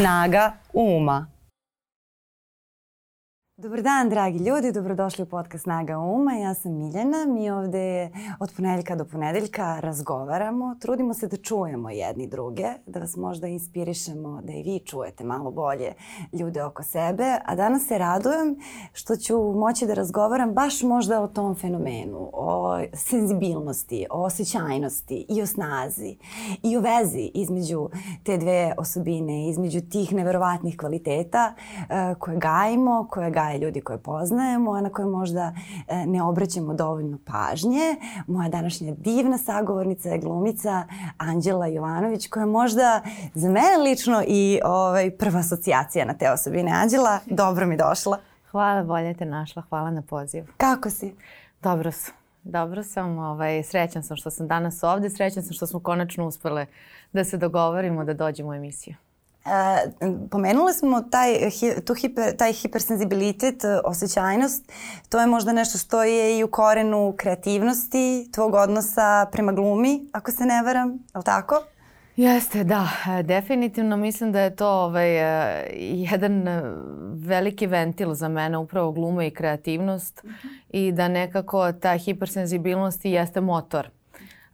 Snaga uma. Dobar dan, dragi ljudi, dobrodošli u podcast Snaga Uma. Ja sam Miljana. Mi ovde od ponedeljka do ponedeljka razgovaramo, trudimo se da čujemo jedni druge, da vas možda inspirišemo da i vi čujete malo bolje ljude oko sebe. A danas se radujem što ću moći da razgovaram baš možda o tom fenomenu, o senzibilnosti, o osjećajnosti i o snazi i o vezi između te dve osobine, između tih neverovatnih kvaliteta uh, koje gajimo, koje gajimo daje ljudi koje poznajemo, a na koje možda e, ne obraćamo dovoljno pažnje. Moja današnja divna sagovornica je glumica Anđela Jovanović, koja je možda za mene lično i ovaj, prva asocijacija na te osobine. Anđela, dobro mi došla. Hvala, bolje te našla. Hvala na poziv. Kako si? Dobro sam. Dobro sam, ovaj, srećan sam što sam danas ovde, srećan sam što smo konačno uspele da se dogovorimo da dođemo u emisiju. E, pomenuli smo taj, tu hiper, taj hipersenzibilitet, e, osjećajnost. To je možda nešto što je i u korenu kreativnosti, tvog odnosa prema glumi, ako se ne varam, je li tako? Jeste, da, e, definitivno mislim da je to ovaj, jedan veliki ventil za mene, upravo gluma i kreativnost mm -hmm. i da nekako ta hipersenzibilnost jeste motor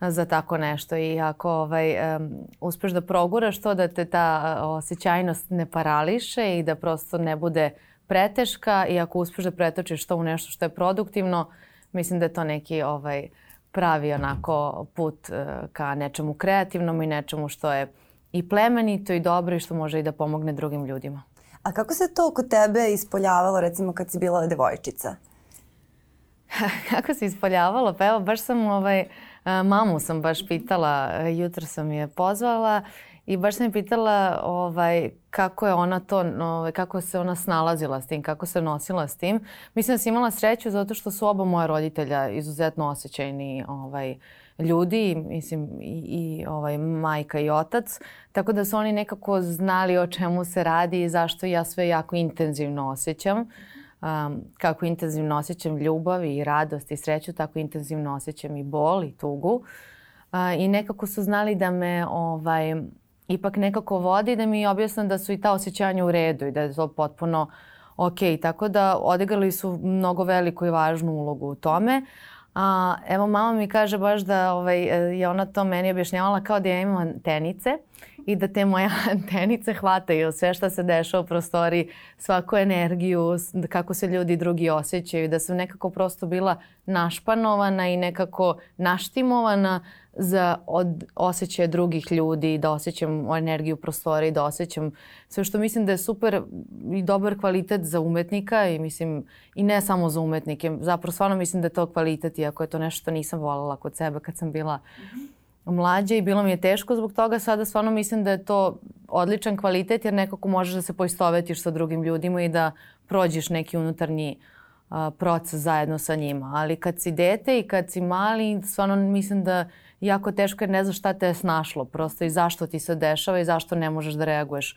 za tako nešto i ako ovaj, um, uspeš da proguraš to da te ta osjećajnost ne parališe i da prosto ne bude preteška i ako uspeš da pretočiš to u nešto što je produktivno, mislim da je to neki ovaj, pravi onako put uh, ka nečemu kreativnom i nečemu što je i plemenito i dobro i što može i da pomogne drugim ljudima. A kako se to kod tebe ispoljavalo recimo kad si bila devojčica? kako se ispoljavalo? Pa evo, baš sam ovaj, mamu sam baš pitala, jutro sam je pozvala i baš sam je pitala ovaj, kako je ona to, ovaj, kako se ona snalazila s tim, kako se nosila s tim. Mislim da sam imala sreću zato što su oba moja roditelja izuzetno osjećajni ovaj, ljudi, mislim i, i ovaj, majka i otac, tako da su oni nekako znali o čemu se radi i zašto ja sve jako intenzivno osjećam. Uh, um, kako intenzivno osjećam ljubav i radost i sreću, tako intenzivno osjećam i bol i tugu. Uh, I nekako su znali da me ovaj, ipak nekako vodi da mi objasne da su i ta osjećanja u redu i da je to potpuno ok. Tako da odigrali su mnogo veliku i važnu ulogu u tome. A, evo mama mi kaže baš da ovaj, je ona to meni objašnjavala kao da ja imam antenice i da te moje antenice hvataju sve što se dešava u prostori, svaku energiju, kako se ljudi drugi osjećaju, da sam nekako prosto bila našpanovana i nekako naštimovana za od osjećaje drugih ljudi, da osjećam energiju u prostori, da osjećam sve što mislim da je super i dobar kvalitet za umetnika i mislim i ne samo za umetnike. Zapravo stvarno mislim da je to kvalitet iako je to nešto što nisam voljela kod sebe kad sam bila mlađa i bilo mi je teško zbog toga. Sada stvarno mislim da je to odličan kvalitet jer nekako možeš da se poistovetiš sa drugim ljudima i da prođeš neki unutarnji a, proces zajedno sa njima. Ali kad si dete i kad si mali, stvarno mislim da jako teško jer ne znaš šta te je snašlo prosto i zašto ti se dešava i zašto ne možeš da reaguješ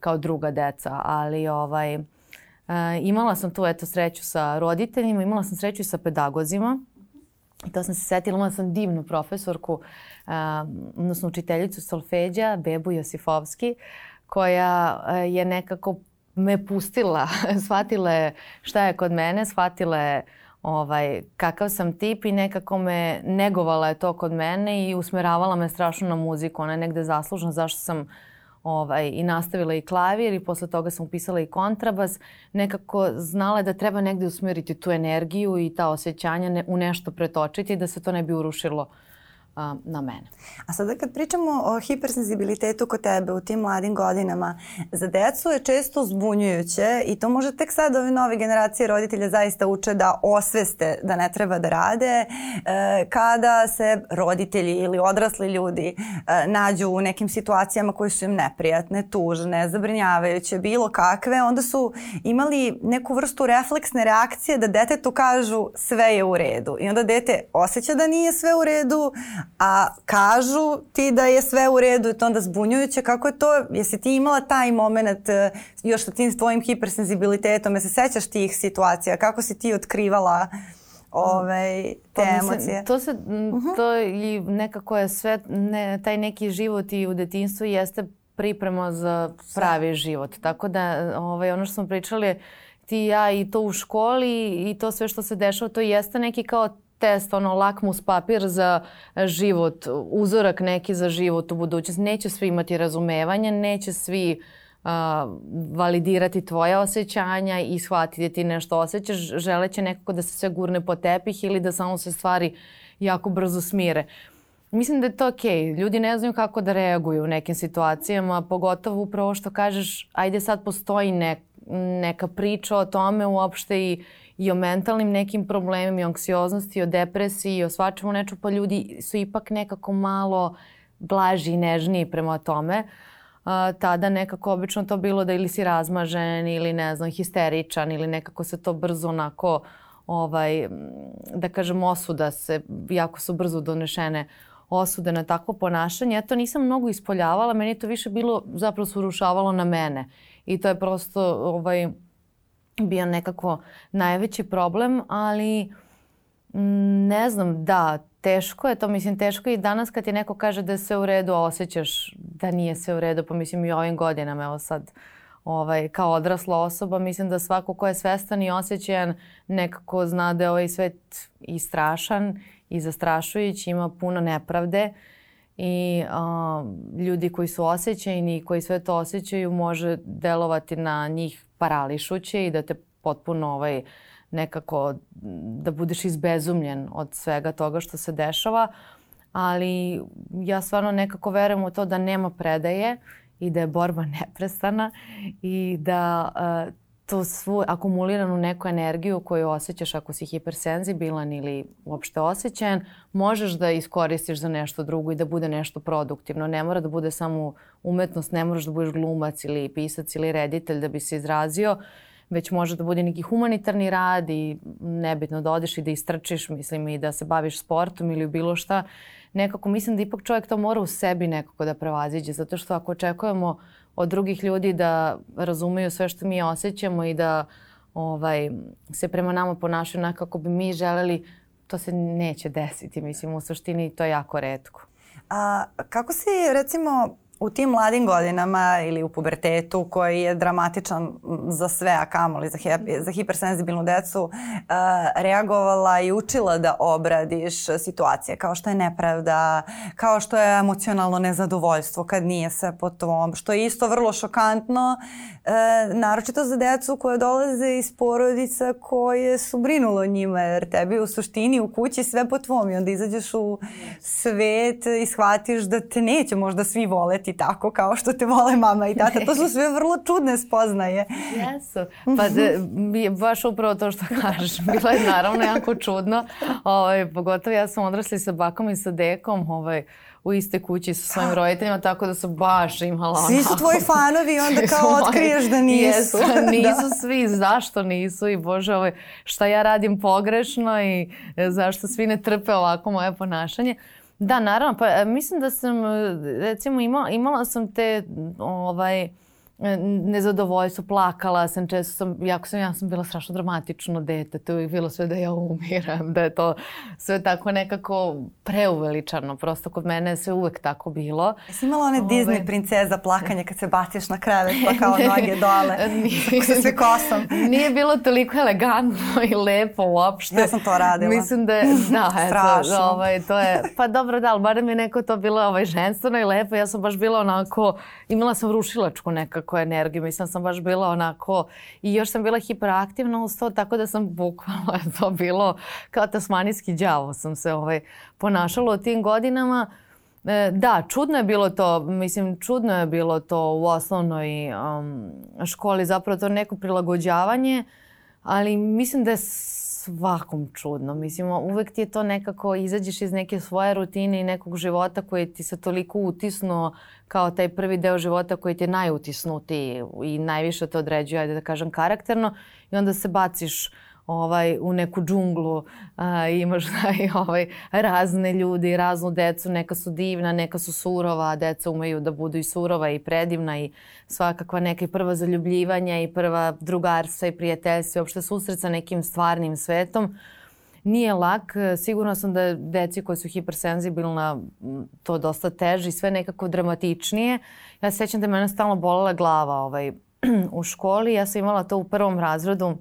kao druga deca. Ali ovaj, a, imala sam tu eto sreću sa roditeljima, imala sam sreću i sa pedagozima I to sam se setila, imala sam divnu profesorku, uh, odnosno učiteljicu solfeđa, Bebu Josifovski, koja uh, je nekako me pustila, shvatila je šta je kod mene, shvatila je ovaj, kakav sam tip i nekako me negovala je to kod mene i usmeravala me strašno na muziku. Ona je negde zaslužna zašto sam ovaj, i nastavila i klavir i posle toga sam upisala i kontrabas, nekako znala da treba negde usmeriti tu energiju i ta osjećanja ne, u nešto pretočiti da se to ne bi urušilo na mene. A sada kad pričamo o hipersenzibilitetu kod tebe u tim mladim godinama, za decu je često zbunjujuće i to može tek sad ove nove generacije roditelja zaista uče da osveste da ne treba da rade e, kada se roditelji ili odrasli ljudi e, nađu u nekim situacijama koje su im neprijatne, tužne, zabrinjavajuće, bilo kakve, onda su imali neku vrstu refleksne reakcije da detetu kažu sve je u redu. I onda dete osjeća da nije sve u redu, a kažu ti da je sve u redu i to onda zbunjujuće. Kako je to, jesi ti imala taj moment e, još sa tim tvojim hipersenzibilitetom, jesi sećaš tih situacija, kako si ti otkrivala ovaj, te pa, mislim, emocije. To se, uh-huh. to i nekako je sve, ne, taj neki život i u detinstvu jeste priprema za pravi život. Tako da ovaj, ono što smo pričali, ti i ja i to u školi i to sve što se dešava, to jeste neki kao test, ono, lakmus papir za život, uzorak neki za život u budućnosti. Neće svi imati razumevanja, neće svi uh, validirati tvoje osjećanja i shvatiti da ti nešto osjećaš, želeće nekako da se sve gurne po tepih ili da samo se stvari jako brzo smire. Mislim da je to okej. Okay. Ljudi ne znaju kako da reaguju u nekim situacijama, pogotovo upravo što kažeš, ajde sad postoji nek, neka priča o tome uopšte i, i o mentalnim nekim problemima, i o anksioznosti, i o depresiji, i o svačemu neču, pa ljudi su ipak nekako malo blaži i nežniji prema tome. Uh, tada nekako obično to bilo da ili si razmažen ili ne znam histeričan ili nekako se to brzo onako ovaj, da kažem osuda se, jako su brzo donešene osude na takvo ponašanje. Ja to nisam mnogo ispoljavala, meni to više bilo, zapravo se urušavalo na mene. I to je prosto ovaj, bio nekako najveći problem, ali mm, ne znam, da, teško je to, mislim teško je i danas kad ti neko kaže da je sve u redu, a osjećaš da nije sve u redu, pa mislim i ovim godinama, evo sad, ovaj, kao odrasla osoba, mislim da svako ko je svestan i osjećajan nekako zna da je ovaj svet i strašan i zastrašujući, ima puno nepravde i a, ljudi koji su osjećajni i koji sve to osjećaju može delovati na njih parališuće i da te potpuno ovaj, nekako da budeš izbezumljen od svega toga što se dešava. Ali ja stvarno nekako verujem u to da nema predaje i da je borba neprestana i da uh, to svu akumuliranu neku energiju koju osjećaš ako si hipersenzibilan ili uopšte osjećajan, možeš da iskoristiš za nešto drugo i da bude nešto produktivno. Ne mora da bude samo umetnost, ne moraš da budeš glumac ili pisac ili reditelj da bi se izrazio, već može da bude neki humanitarni rad i nebitno da odeš i da istrčiš, mislim, i da se baviš sportom ili bilo šta. Nekako mislim da ipak čovjek to mora u sebi nekako da prevaziđe, zato što ako očekujemo od drugih ljudi da razumeju sve što mi osjećamo i da ovaj, se prema nama ponašaju onako kako bi mi želeli, to se neće desiti. Mislim, u suštini to je jako redko. A kako si, recimo, u tim mladim godinama ili u pubertetu koji je dramatičan za sve, a kamoli za, za hipersenzibilnu decu, uh, reagovala i učila da obradiš situacije kao što je nepravda, kao što je emocionalno nezadovoljstvo kad nije sve po tvom, što je isto vrlo šokantno, uh, naročito za decu koje dolaze iz porodica koje su brinule o njima, jer tebi u suštini u kući sve po tvom i onda izađeš u svet i shvatiš da te neće možda svi voleti voleti tako kao što te vole mama i tata. To su sve vrlo čudne spoznaje. Jesu. Pa de, baš upravo to što kažeš. Bilo je naravno jako čudno. Ovaj, pogotovo ja sam odrasli sa bakom i sa dekom. Ovaj, u iste kući sa svojim roditeljima, tako da su baš imala onako... Svi su tvoji fanovi onda kao otkriješ da nisu. Jesu, nisu da. svi, zašto nisu i bože, ovaj, šta ja radim pogrešno i e, zašto svi ne trpe ovako moje ponašanje. Da, naravno. Pa e, mislim da sam, e, recimo, imala, imala sam te, ovaj, nezadovoljstvo, plakala sam, često sam, jako sam, ja sam bila strašno dramatično dete, to je bilo sve da ja umiram, da je to sve tako nekako preuveličano, prosto kod mene je sve uvek tako bilo. Jesi imala one Ove... Disney princeza plakanje kad se baciš na krevet pa kao noge dole, nije, sa sve kosom? nije bilo toliko elegantno i lepo uopšte. Ja sam to radila. Mislim da je, da, eto, ovaj, to je, pa dobro da, ali barem je neko to bilo ovaj, ženstveno i lepo, ja sam baš bila onako, imala sam rušilačku nekako nekakvu energiju. Mislim sam baš bila onako i još sam bila hiperaktivna uz to tako da sam bukvalno to bilo kao tasmanijski đavo sam se ovaj, ponašala u tim godinama. E, da, čudno je bilo to, mislim čudno je bilo to u osnovnoj um, školi zapravo to neko prilagođavanje, ali mislim da je svakom čudno. Mislim, uvek ti je to nekako, izađeš iz neke svoje rutine i nekog života koji ti se toliko utisnuo kao taj prvi deo života koji ti je najutisnutiji i najviše te određuje, ajde da kažem, karakterno i onda se baciš ovaj, u neku džunglu a, imaš i ovaj, razne ljudi, raznu decu, neka su divna, neka su surova, deca umeju da budu i surova i predivna i svakakva neka i prva zaljubljivanja i prva drugarstva i prijateljstva i uopšte susret sa nekim stvarnim svetom. nije lak. Sigurno sam da deci koji su hipersenzibilna to dosta teže i sve nekako dramatičnije. Ja se sećam da je stalno bolela glava ovaj, u školi. Ja sam imala to u prvom razredu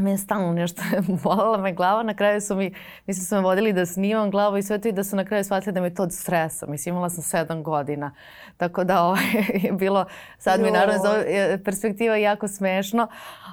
me je stalno nešto bolala me glava. Na kraju su mi, mislim su me vodili da snimam glavu i sve to i da su na kraju shvatili da mi je to od stresa. Mislim, imala sam sedam godina. Tako da ovo ovaj, je bilo, sad mi naravno za perspektiva jako smešno,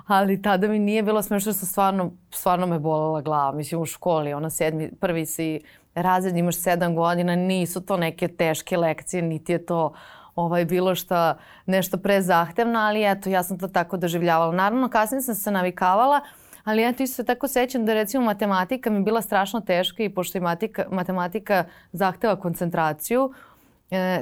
ali tada mi nije bilo smešno što stvarno, stvarno me bolala glava. Mislim, u školi, ona sedmi, prvi si razred, imaš sedam godina, nisu to neke teške lekcije, niti je to ovaj, bilo šta, nešto prezahtevno, ali eto, ja sam to tako doživljavala. Naravno, kasnije sam se navikavala, ali ja isto se tako sećam da recimo matematika mi bila strašno teška i pošto je matematika, matematika zahteva koncentraciju,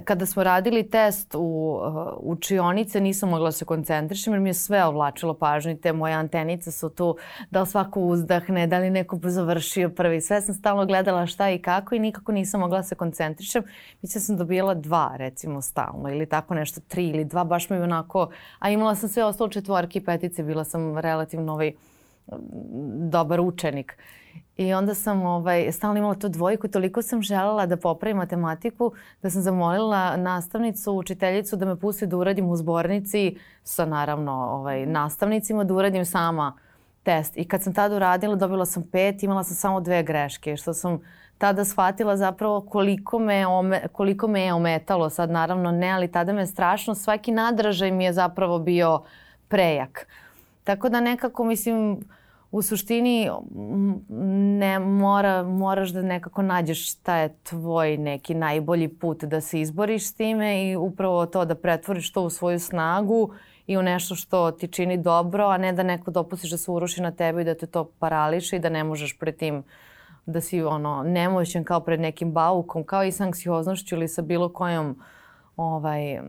kada smo radili test u uh, učionice nisam mogla da se koncentrišem jer mi je sve ovlačilo pažnju i te moje antenice su tu da li svako uzdahne, da li neko završio prvi. Sve sam stalno gledala šta i kako i nikako nisam mogla da se koncentrišem. Mislim da sam dobijala dva recimo stalno ili tako nešto, tri ili dva, baš mi onako, a imala sam sve ostalo četvorke i petice, bila sam relativno ovaj, dobar učenik. I onda sam ovaj, stalno imala tu dvojku, toliko sam želela da popravim matematiku da sam zamolila nastavnicu, učiteljicu da me pusti da uradim u zbornici sa naravno ovaj, nastavnicima, da uradim sama test. I kad sam tada uradila dobila sam pet, imala sam samo dve greške, što sam tada shvatila zapravo koliko me, ome, koliko me je ometalo. Sad naravno ne, ali tada me strašno, svaki nadražaj mi je zapravo bio prejak. Tako da nekako mislim u suštini ne mora, moraš da nekako nađeš šta je tvoj neki najbolji put da se izboriš s time i upravo to da pretvoriš to u svoju snagu i u nešto što ti čini dobro, a ne da neko dopustiš da se uruši na tebe i da te to parališe i da ne možeš pred tim da si ono nemoćan kao pred nekim baukom, kao i sa anksioznošću ili sa bilo kojom uh, ovaj,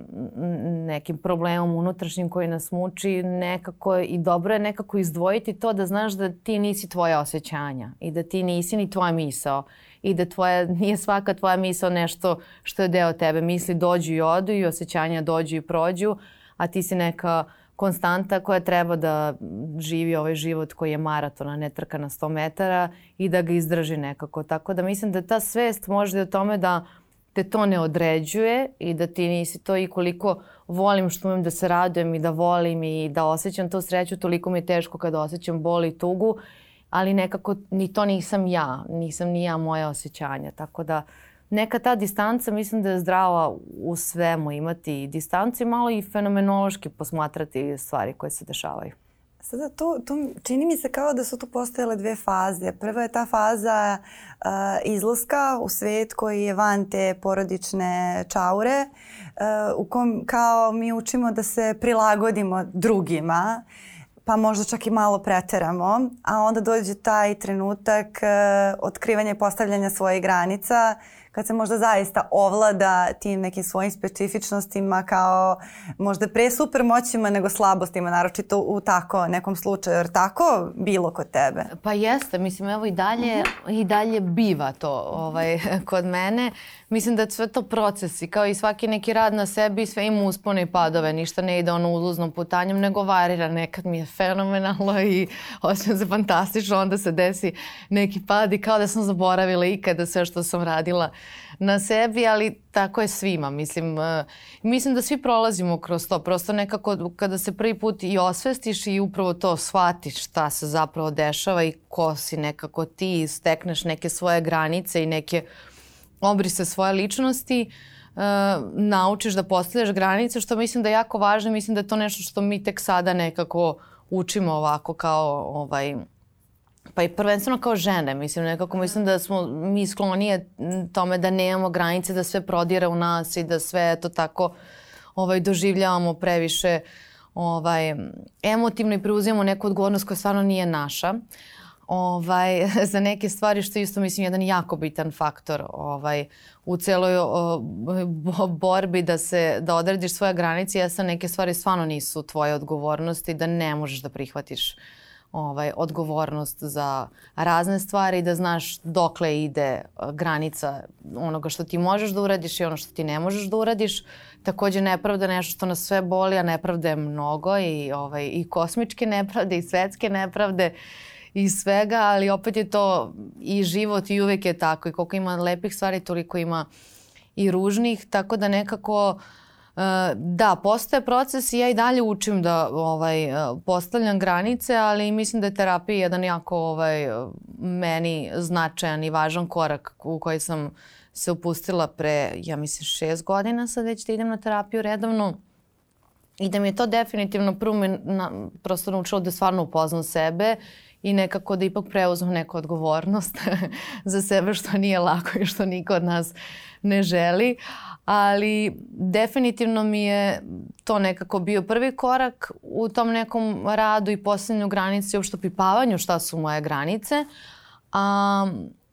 nekim problemom unutrašnjim koji nas muči, nekako i dobro je nekako izdvojiti to da znaš da ti nisi tvoja osjećanja i da ti nisi ni tvoja misao i da tvoja, nije svaka tvoja misao nešto što je deo tebe. Misli dođu i odu i osjećanja dođu i prođu, a ti si neka konstanta koja treba da živi ovaj život koji je maraton, a ne trka na 100 metara i da ga izdrži nekako. Tako da mislim da ta svest može o tome da te to ne određuje i da ti nisi to i koliko volim što umem da se radujem i da volim i da osjećam tu sreću, toliko mi je teško kada osjećam bol i tugu, ali nekako ni to nisam ja, nisam ni ja moje osjećanja, tako da neka ta distanca mislim da je zdrava u svemu imati distancu i malo i fenomenološki posmatrati stvari koje se dešavaju. Sada to, to čini mi se kao da su tu postojale dve faze. Prva je ta faza uh, izlaska u svet koji je van te porodične čaure uh, u kom kao mi učimo da se prilagodimo drugima pa možda čak i malo preteramo, a onda dođe taj trenutak uh, otkrivanja i postavljanja svojih granica kad se možda zaista ovlada tim nekim svojim specifičnostima kao možda pre super moćima nego slabostima, naročito u tako nekom slučaju. Jer tako bilo kod tebe? Pa jeste, mislim evo i dalje, uh -huh. i dalje biva to ovaj, kod mene. Mislim da sve to procesi, kao i svaki neki rad na sebi, sve ima uspone i padove, ništa ne ide ono uzlaznom putanjem, nego varira. Nekad mi je fenomenalno i osjećam se fantastično, onda se desi neki pad i kao da sam zaboravila ikada sve što sam radila na sebi, ali tako je svima. Mislim, uh, mislim da svi prolazimo kroz to. Prosto nekako kada se prvi put i osvestiš i upravo to shvatiš šta se zapravo dešava i ko si nekako ti, stekneš neke svoje granice i neke obrise svoje ličnosti, uh, naučiš da postavljaš granice, što mislim da je jako važno. Mislim da je to nešto što mi tek sada nekako učimo ovako kao ovaj, Pa i prvenstveno kao žene, mislim, nekako mislim da smo mi sklonije tome da nemamo granice, da sve prodire u nas i da sve to tako ovaj, doživljavamo previše ovaj, emotivno i preuzimamo neku odgovornost koja stvarno nije naša. Ovaj, za neke stvari što isto mislim jedan jako bitan faktor ovaj, u celoj o, borbi da se da odrediš svoje granice, sam neke stvari stvarno nisu tvoje odgovornosti da ne možeš da prihvatiš ovaj, odgovornost za razne stvari, da znaš dokle ide e, granica onoga što ti možeš da uradiš i ono što ti ne možeš da uradiš. Takođe nepravda je nešto što nas sve boli, a nepravda je mnogo i, ovaj, i kosmičke nepravde i svetske nepravde i svega, ali opet je to i život i uvek je tako i koliko ima lepih stvari, toliko ima i ružnih, tako da nekako uh, da, postoje proces i ja i dalje učim da ovaj, postavljam granice, ali mislim da je terapija jedan jako ovaj, meni značajan i važan korak u koji sam se upustila pre, ja mislim, šest godina sad već da idem na terapiju redovno. I da mi je to definitivno prvo me na, prosto naučilo da stvarno upoznam sebe i nekako da ipak preuzmem neku odgovornost za sebe što nije lako i što niko od nas ne želi. Ali definitivno mi je to nekako bio prvi korak u tom nekom radu i postavljanju granice i uopšte pipavanju šta su moje granice. A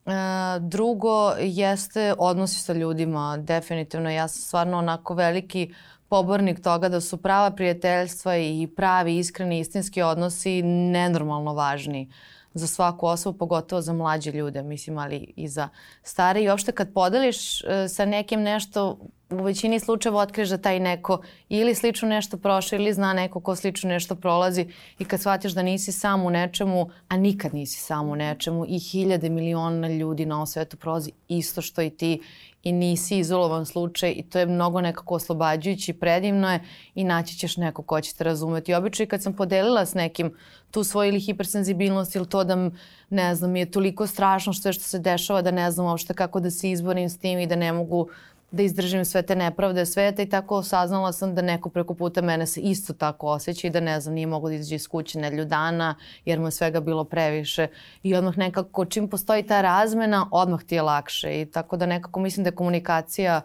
e, drugo jeste odnosi sa ljudima. Definitivno ja sam stvarno onako veliki pobornik toga da su prava prijateljstva i pravi, iskreni, istinski odnosi nenormalno važni za svaku osobu, pogotovo za mlađe ljude, mislim, ali i za stare. I uopšte kad podeliš uh, sa nekim nešto, u većini slučajeva otkriš da taj neko ili slično nešto prošao ili zna neko ko slično nešto prolazi i kad shvatiš da nisi sam u nečemu, a nikad nisi sam u nečemu i hiljade miliona ljudi na ovom svetu prolazi isto što i ti i nisi izolovan slučaj i to je mnogo nekako oslobađajući, predivno je i naći ćeš neko ko će te razumeti. Obično i kad sam podelila s nekim tu svoju ili hipersenzibilnost ili to da ne znam, mi je toliko strašno što je što se dešava da ne znam uopšte kako da se izborim s tim i da ne mogu da izdržim sve te nepravde sveta i tako saznala sam da neko preko puta mene se isto tako osjeća i da ne znam, nije mogo da izađe iz kuće nedelju dana jer mu je svega bilo previše i odmah nekako čim postoji ta razmena, odmah ti je lakše i tako da nekako mislim da je komunikacija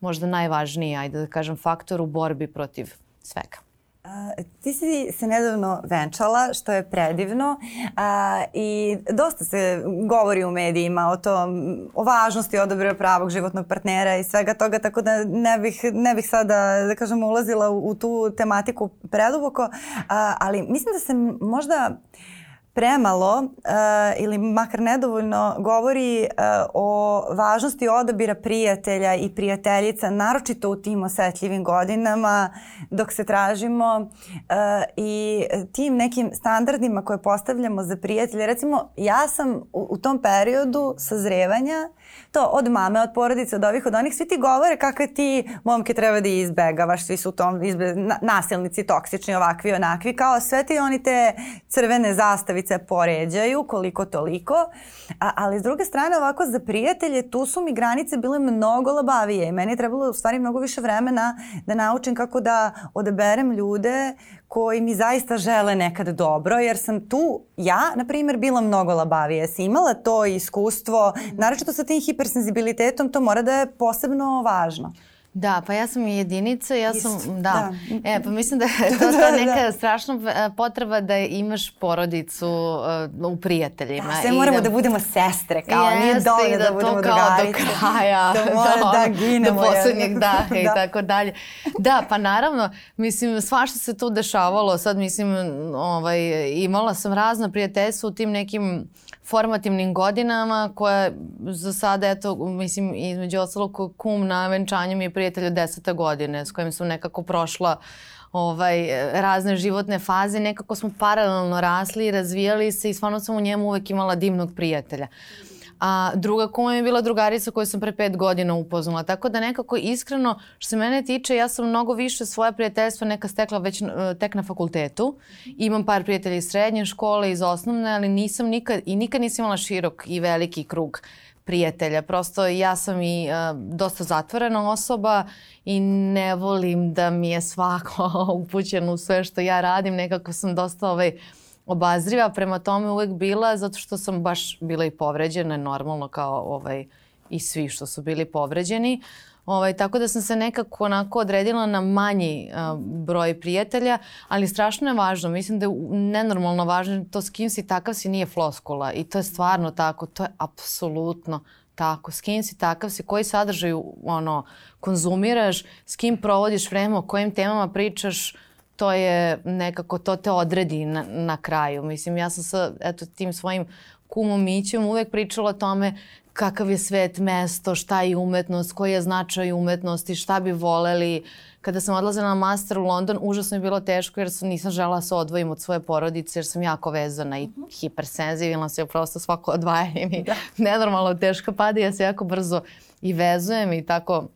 možda najvažniji, ajde da kažem, faktor u borbi protiv svega. A, ti si se nedavno venčala, što je predivno a, i dosta se govori u medijima o tom, o važnosti odabira pravog životnog partnera i svega toga, tako da ne bih, ne bih sada, da kažem, ulazila u, u tu tematiku preduboko, a, ali mislim da se možda uh, premalo uh, ili makar nedovoljno govori uh, o važnosti odabira prijatelja i prijateljica, naročito u tim osetljivim godinama dok se tražimo uh, i tim nekim standardima koje postavljamo za prijatelje. Recimo, ja sam u, u tom periodu sazrevanja to od mame, od porodice, od ovih, od onih, svi ti govore kakve ti momke treba da izbegavaš, svi su u tom izbe, na, nasilnici, toksični, ovakvi, onakvi, kao sve ti oni te crvene zastavice poređaju koliko toliko, a, ali s druge strane ovako za prijatelje tu su mi granice bile mnogo labavije i meni je trebalo u stvari mnogo više vremena da naučim kako da odaberem ljude koji mi zaista žele nekad dobro, jer sam tu, ja, na primjer, bila mnogo labavija. Si imala to iskustvo, naročito sa tim hipersenzibilitetom, to mora da je posebno važno. Da, pa ja sam i jedinica, ja sam, Ist, da. da. E, pa mislim da je to, to neka da. strašna e, potreba da imaš porodicu uh, u prijateljima. Da, sve moramo da, da budemo sestre, kao Jeste, nije dovoljno da, da budemo drugarice. do kraja. To mora da, da ginemo. Do poslednjeg daha da. i tako dalje. Da, pa naravno, mislim, svašta se tu dešavalo. Sad, mislim, ovaj, imala sam razna prijateljstva u tim nekim formativnim godinama koja za sada, eto, mislim, između ostalog kum na venčanju mi je prijatelj od desete godine s kojim sam nekako prošla ovaj, razne životne faze. Nekako smo paralelno rasli i razvijali se i stvarno sam u njemu uvek imala divnog prijatelja. A druga kuma je bila drugarica koju sam pre pet godina upoznala. Tako da nekako iskreno, što se mene tiče, ja sam mnogo više svoje prijateljstva neka stekla već tek na fakultetu. Imam par prijatelja iz srednje škole, iz osnovne, ali nisam nikad, i nikad nisam imala širok i veliki krug prijatelja. Prosto ja sam i uh, dosta zatvorena osoba i ne volim da mi je svako upućen u sve što ja radim. Nekako sam dosta ovaj, uh, obazriva prema tome uvek bila zato što sam baš bila i povređena normalno kao ovaj i svi što su bili povređeni. Ovaj, tako da sam se nekako onako odredila na manji uh, broj prijatelja, ali strašno je važno. Mislim da je nenormalno važno to s kim si takav si nije floskula i to je stvarno tako. To je apsolutno tako. S kim si takav si, koji sadržaj ono, konzumiraš, s kim provodiš vreme, o kojim temama pričaš, to je nekako, to te odredi na, na kraju. Mislim, ja sam sa eto, tim svojim kumom Mićem uvek pričala o tome kakav je svet, mesto, šta je umetnost, koji je značaj umetnosti, šta bi voleli. Kada sam odlazila na master u London, užasno je bilo teško jer sam, nisam žela da se odvojim od svoje porodice jer sam jako vezana i hipersenzibilna sam je prosto svako odvajanje mi da. nenormalno teško pada i ja se jako brzo i vezujem i tako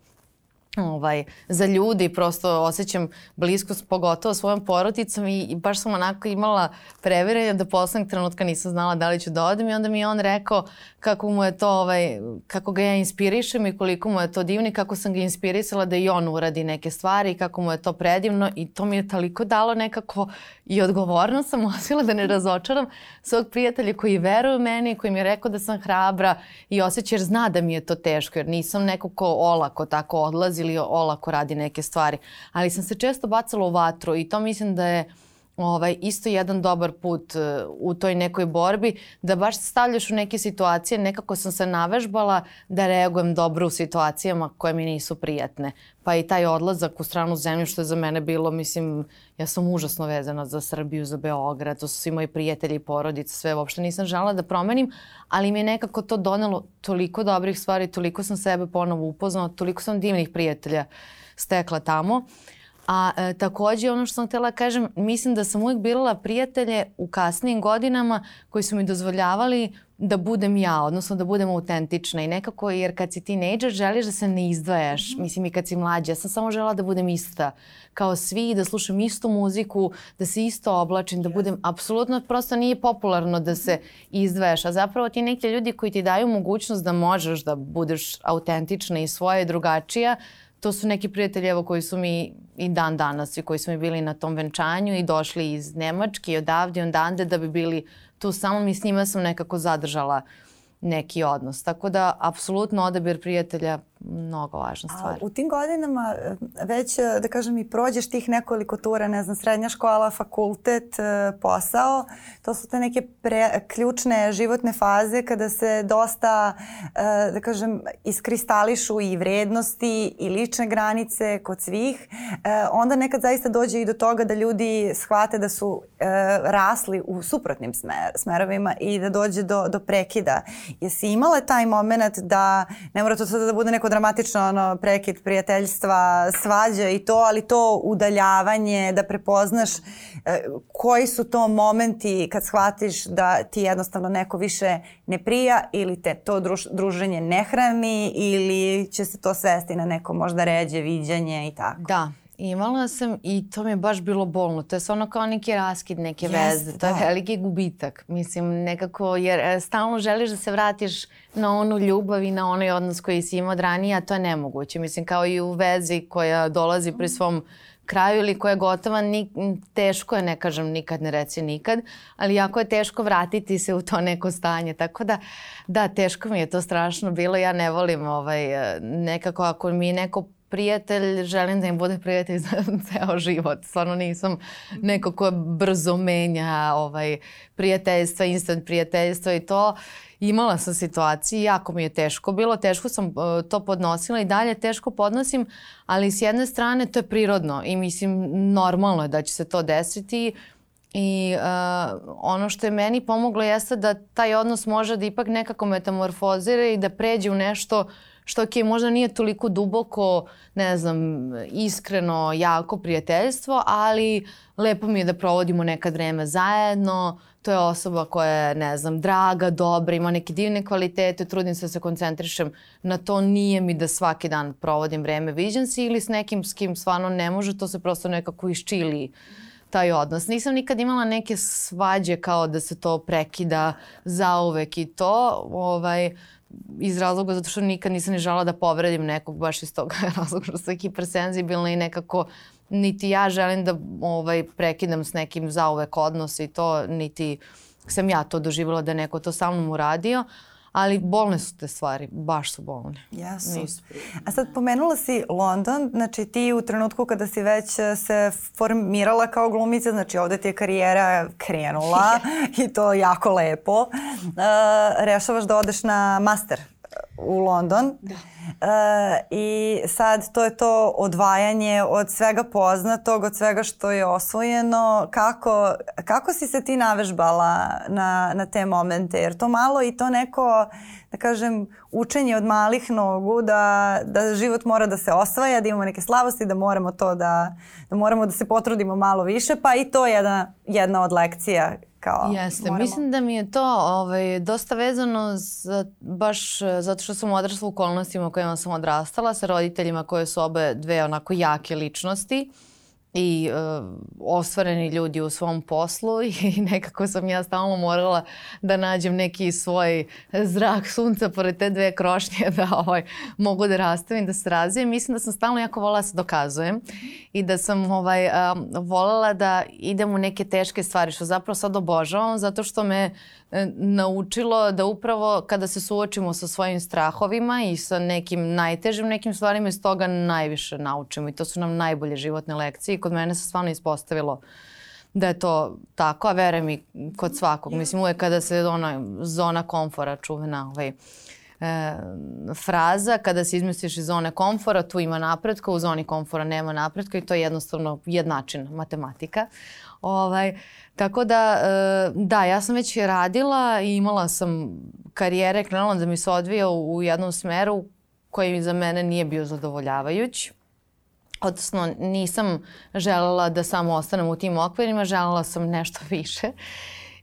ovaj, za ljudi, prosto osjećam bliskost pogotovo svojom porodicom i, i baš sam onako imala preverenja da poslednjeg trenutka nisam znala da li ću da odem i onda mi je on rekao kako mu je to, ovaj, kako ga ja inspirišem i koliko mu je to divno i kako sam ga inspirisala da i on uradi neke stvari i kako mu je to predivno i to mi je toliko dalo nekako i odgovorno sam osila da ne razočaram svog prijatelja koji veruje u meni, koji mi je rekao da sam hrabra i osjeća jer zna da mi je to teško jer nisam neko ko olako tako odlazi ili olako radi neke stvari. Ali sam se često bacala u vatru i to mislim da je ovaj, isto jedan dobar put uh, u toj nekoj borbi, da baš stavljaš u neke situacije, nekako sam se navežbala da reagujem dobro u situacijama koje mi nisu prijatne. Pa i taj odlazak u stranu zemlju što je za mene bilo, mislim, ja sam užasno vezana za Srbiju, za Beograd, to su svi moji prijatelji porodice, sve uopšte nisam žela da promenim, ali mi je nekako to donelo toliko dobrih stvari, toliko sam sebe ponovo upoznala, toliko sam divnih prijatelja stekla tamo. Uh, A e, takođe ono što sam htela da kažem, mislim da sam uvijek birala prijatelje u kasnijim godinama koji su mi dozvoljavali da budem ja, odnosno da budem autentična i nekako jer kad si tinejdžer želiš da se ne izdvajaš, mm -hmm. mislim i kad si mlađa, ja sam samo žela da budem ista kao svi, da slušam istu muziku, da se isto oblačim, da budem apsolutno prosto nije popularno da se izdvajaš, a zapravo ti neki ljudi koji ti daju mogućnost da možeš da budeš autentična i svoja i drugačija, to su neki prijatelji evo koji su mi i dan danas i koji su mi bili na tom venčanju i došli iz Nemačke i odavde i ondande da bi bili tu samo mi s njima sam nekako zadržala neki odnos. Tako da, apsolutno odabir prijatelja mnogo važna stvar. A u tim godinama e, već, e, da kažem, i prođeš tih nekoliko tura, ne znam, srednja škola, fakultet, e, posao. To su te neke pre, ključne životne faze kada se dosta, da kažem, iskristališu i vrednosti i lične granice kod svih. Onda nekad zaista dođe i do toga da ljudi shvate da su rasli u suprotnim smer, smerovima i da dođe do, do prekida. Jesi imala taj moment da, ne mora to sada da bude neko dramatično ono, prekid prijateljstva, svađa i to, ali to udaljavanje, da prepoznaš e, koji su to momenti kad shvatiš da ti jednostavno neko više ne prija ili te to druž, druženje ne hrani ili će se to svesti na neko možda ređe viđanje i tako. Da, Imala sam i to mi je baš bilo bolno. To je ono kao neki raskid neke yes, veze. To je da. veliki gubitak. Mislim, nekako, jer e, stalno želiš da se vratiš na onu ljubav i na onaj odnos koji si imao od ranije, a to je nemoguće. Mislim, kao i u vezi koja dolazi pri svom kraju ili koja je gotova, ni, teško je, ne kažem nikad, ne reci nikad, ali jako je teško vratiti se u to neko stanje. Tako da, da, teško mi je to strašno bilo. Ja ne volim ovaj, e, nekako ako mi neko prijatelj, želim da im bude prijatelj za ceo život. Stvarno nisam neko ko brzo menja ovaj, prijateljstva, instant prijateljstva i to. Imala sam situacije, jako mi je teško bilo, teško sam uh, to podnosila i dalje teško podnosim, ali s jedne strane to je prirodno i mislim normalno je da će se to desiti I uh, ono što je meni pomoglo jeste da taj odnos može da ipak nekako metamorfozira i da pređe u nešto što ok, možda nije toliko duboko, ne znam, iskreno, jako prijateljstvo, ali lepo mi je da provodimo nekad vreme zajedno, to je osoba koja je, ne znam, draga, dobra, ima neke divne kvalitete, trudim se da se koncentrišem na to, nije mi da svaki dan provodim vreme, viđam se ili s nekim s kim stvarno ne može, to se prosto nekako iščili taj odnos. Nisam nikad imala neke svađe kao da se to prekida zauvek i to. Ovaj, iz razloga zato što nikad nisam ni žela da povredim nekog baš iz toga razloga što sam hipersenzibilna i nekako niti ja želim da ovaj, prekidam s nekim zauvek odnos i to, niti sam ja to doživjela da neko to sa mnom uradio. Ali bolne su te stvari, baš su bolne. Jesu. Nisu A sad pomenula si London, znači ti u trenutku kada si već e, se formirala kao glumica, znači ovde ti je karijera krenula i to jako lepo, uh, rešavaš da odeš na master u London. Da. Uh, I sad to je to odvajanje od svega poznatog, od svega što je osvojeno. Kako, kako si se ti navežbala na, na te momente? Jer to malo i to neko, da kažem, učenje od malih nogu, da, da život mora da se osvaja, da imamo neke slavosti, da moramo to da, da moramo da se potrudimo malo više, pa i to je jedna, jedna od lekcija kao Jeste, moramo... mislim da mi je to ovaj, dosta vezano za, baš zato što sam odrasla u okolnostima u kojima sam odrastala sa roditeljima koje su obe dve onako jake ličnosti i uh, ostvareni ljudi u svom poslu i nekako sam ja stalno morala da nađem neki svoj zrak sunca pored te dve krošnje da ovaj, mogu da rastavim, da se razvijem. Mislim da sam stalno jako volala da se dokazujem i da sam ovaj, um, volela da idem u neke teške stvari, što zapravo sad obožavam, zato što me E, naučilo da upravo kada se suočimo sa svojim strahovima i sa nekim najtežim nekim stvarima iz toga najviše naučimo i to su nam najbolje životne lekcije i kod mene se stvarno ispostavilo da je to tako, a vere mi kod svakog. Mislim uvek kada se ona zona komfora čuvena ovaj, e, fraza, kada se izmestiš iz zone komfora, tu ima napretka, u zoni komfora nema napretka i to je jednostavno jednačina, matematika. Ovaj, tako da, e, da, ja sam već radila i imala sam karijere, krenula da mi se odvija u, jednom smeru koji za mene nije bio zadovoljavajuć. Odnosno, nisam želela da samo ostanem u tim okvirima, želela sam nešto više.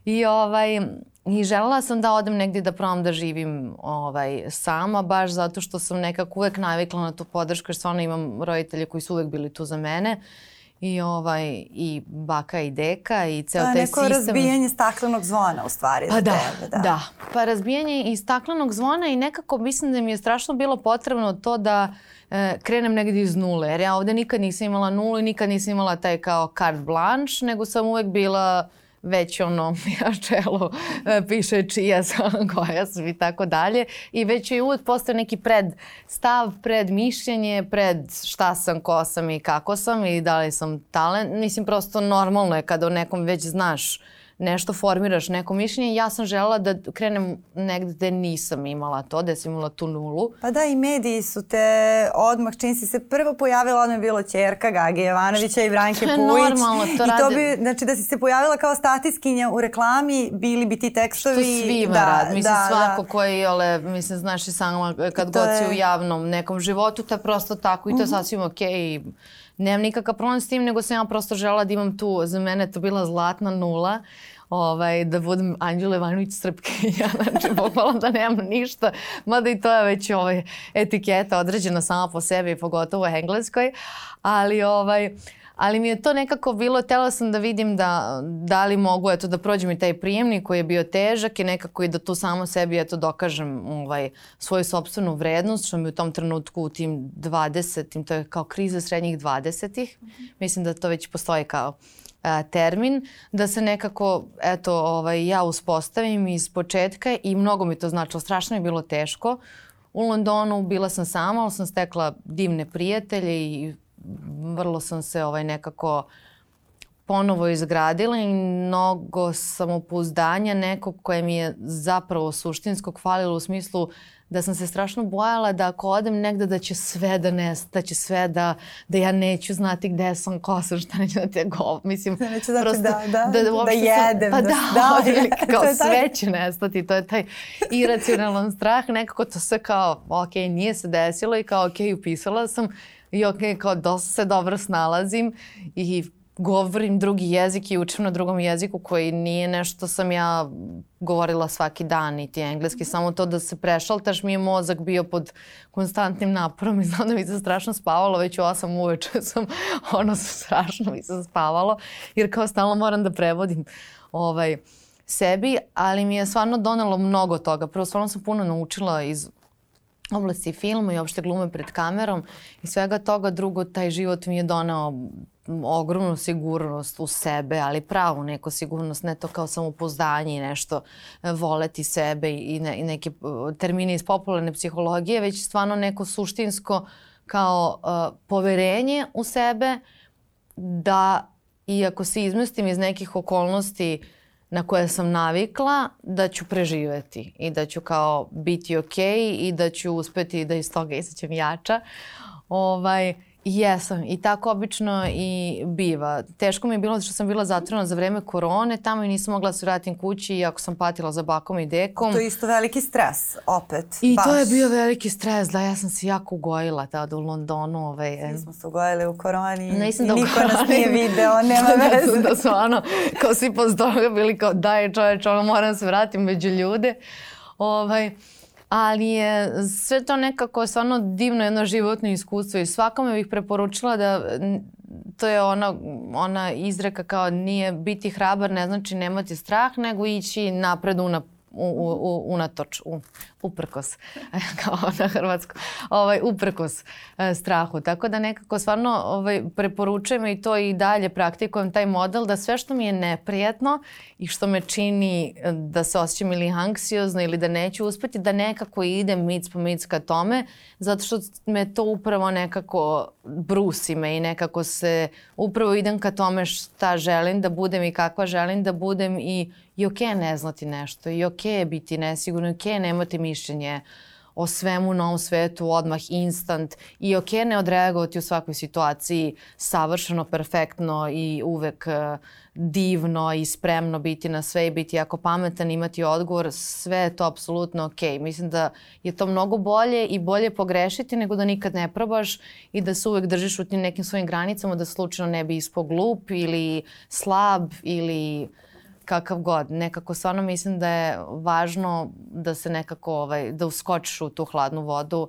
I ovaj, I želela sam da odem negdje da probam da živim ovaj, sama, baš zato što sam nekako uvek navikla na tu podršku, jer stvarno imam roditelje koji su uvek bili tu za mene i ovaj i baka i deka i ceo taj sistem. Neko razbijanje staklenog zvona u stvari. Pa da, tebe, da, da. Pa razbijanje i staklenog zvona i nekako mislim da mi je strašno bilo potrebno to da e, krenem negdje iz nule. Jer ja ovde nikad nisam imala nulu i nikad nisam imala taj kao carte blanche, nego sam uvek bila već ono ja čelo e, piše čija sam, koja sam i tako dalje i već je uvek postoje neki pred stav, pred mišljenje, pred šta sam, ko sam i kako sam i da li sam talent. Mislim prosto normalno je kada o nekom već znaš nešto formiraš, neko mišljenje. Ja sam želela da krenem negde gde nisam imala to, da sam imala tu nulu. Pa da, i mediji su te odmah, čim si se prvo pojavila, ono je bilo čerka Gagi Jovanovića i Branke Pujić. Normalno, to I to bi, znači da si se pojavila kao statiskinja u reklami, bili bi ti tekstovi. Što svima da, rad. Mislim, da, svako da. koji, ale, mislim, znaš i sama kad god si u javnom nekom životu, to je prosto tako i to je mhm. sasvim okej. Okay nemam nikakav problem s tim, nego sam ja prosto žela da imam tu, za mene to bila zlatna nula, ovaj, da budem Anđela Ivanović Srpkinja, znači bukvalno da nemam ništa, mada i to je već ovaj, etiketa određena sama po sebi, pogotovo u engleskoj, ali ovaj, ali mi je to nekako bilo, tela sam da vidim da, da li mogu eto, da prođem i taj prijemnik koji je bio težak i nekako i da tu samo sebi eto, dokažem ovaj, svoju sobstvenu vrednost, što mi u tom trenutku u tim 20-im, to je kao kriza srednjih 20-ih, mm -hmm. mislim da to već postoji kao a, termin, da se nekako, eto, ovaj, ja uspostavim iz početka i mnogo mi to značilo, strašno je bilo teško. U Londonu bila sam sama, ali sam stekla divne prijatelje i vrlo sam se ovaj nekako ponovo izgradila i mnogo samopouzdanja nekog koje mi je zapravo suštinsko hvalilo u smislu da sam se strašno bojala da ako odem negde da će sve da nesta, da će sve da, da ja neću znati gde sam, ko sam, šta neću da te go. Mislim, da neću znati prosto, da, da, da, da jedem. Sam, pa da, da, da kao sve će nestati. To je taj iracionalan strah. Nekako to sve kao, ok, nije se desilo i kao, ok, upisala sam i ok, kao dosta se dobro snalazim i govorim drugi jezik i učim na drugom jeziku koji nije nešto sam ja govorila svaki dan, niti engleski, samo to da se prešaltaš mi je mozak bio pod konstantnim naporom i znam da mi se strašno spavalo, već u 8 uveče sam, ono strašno mi se spavalo, jer kao stalno moram da prevodim ovaj, sebi, ali mi je stvarno donelo mnogo toga. Prvo, stvarno sam puno naučila iz oblasti filma i opšte glume pred kamerom i svega toga. Drugo, taj život mi je donao ogromnu sigurnost u sebe, ali pravu neku sigurnost, ne to kao samopouzdanje i nešto e, voleti sebe i, ne, i neke e, termine iz popularne psihologije, već stvarno neko suštinsko kao uh, poverenje u sebe da iako se izmestim iz nekih okolnosti na koje sam navikla da ću preživeti i da ću kao biti okay i da ću uspeti da iz toga izaćem jača. Ovaj, Jesam i tako obično i biva. Teško mi je bilo što sam bila zatvorena za vreme korone, tamo i nisam mogla da se vratim kući iako sam patila za bakom i dekom. To je isto veliki stres, opet. I baš. to je bio veliki stres, da ja sam se jako ugojila tada u Londonu. Ovaj, Svi smo se ugojili u koroni Nisam i da niko koroni. nas nije video, nema da, veze. da su ono, kao svi posle toga bili kao daj čoveč, ono moram se vratiti među ljude. Ovaj, ali je sve to nekako stvarno divno jedno životno iskustvo i svakome bih preporučila da to je ona, ona izreka kao nije biti hrabar ne znači nemati strah nego ići napred unapred u, u, unatoč, u, uprkos, kao na hrvatsko, ovaj, uprkos e, strahu. Tako da nekako stvarno ovaj, preporučujem i to i dalje praktikujem taj model da sve što mi je neprijatno i što me čini e, da se osjećam ili anksiozno ili da neću uspeti, da nekako idem mic po mic ka tome, zato što me to upravo nekako brusi me i nekako se upravo idem ka tome šta želim da budem i kakva želim da budem i i ok ne znati nešto i ok biti nesigurno i ok nemati mišljenje o svemu na ovom svetu odmah instant i ok ne odreagovati u svakoj situaciji savršeno, perfektno i uvek uh, divno i spremno biti na sve i biti jako pametan, imati odgovor, sve je to apsolutno ok. Mislim da je to mnogo bolje i bolje pogrešiti nego da nikad ne probaš i da se uvek držiš u tim nekim svojim granicama da slučajno ne bi ispo glup ili slab ili kakav god. Nekako stvarno mislim da je važno da se nekako, ovaj, da uskočiš u tu hladnu vodu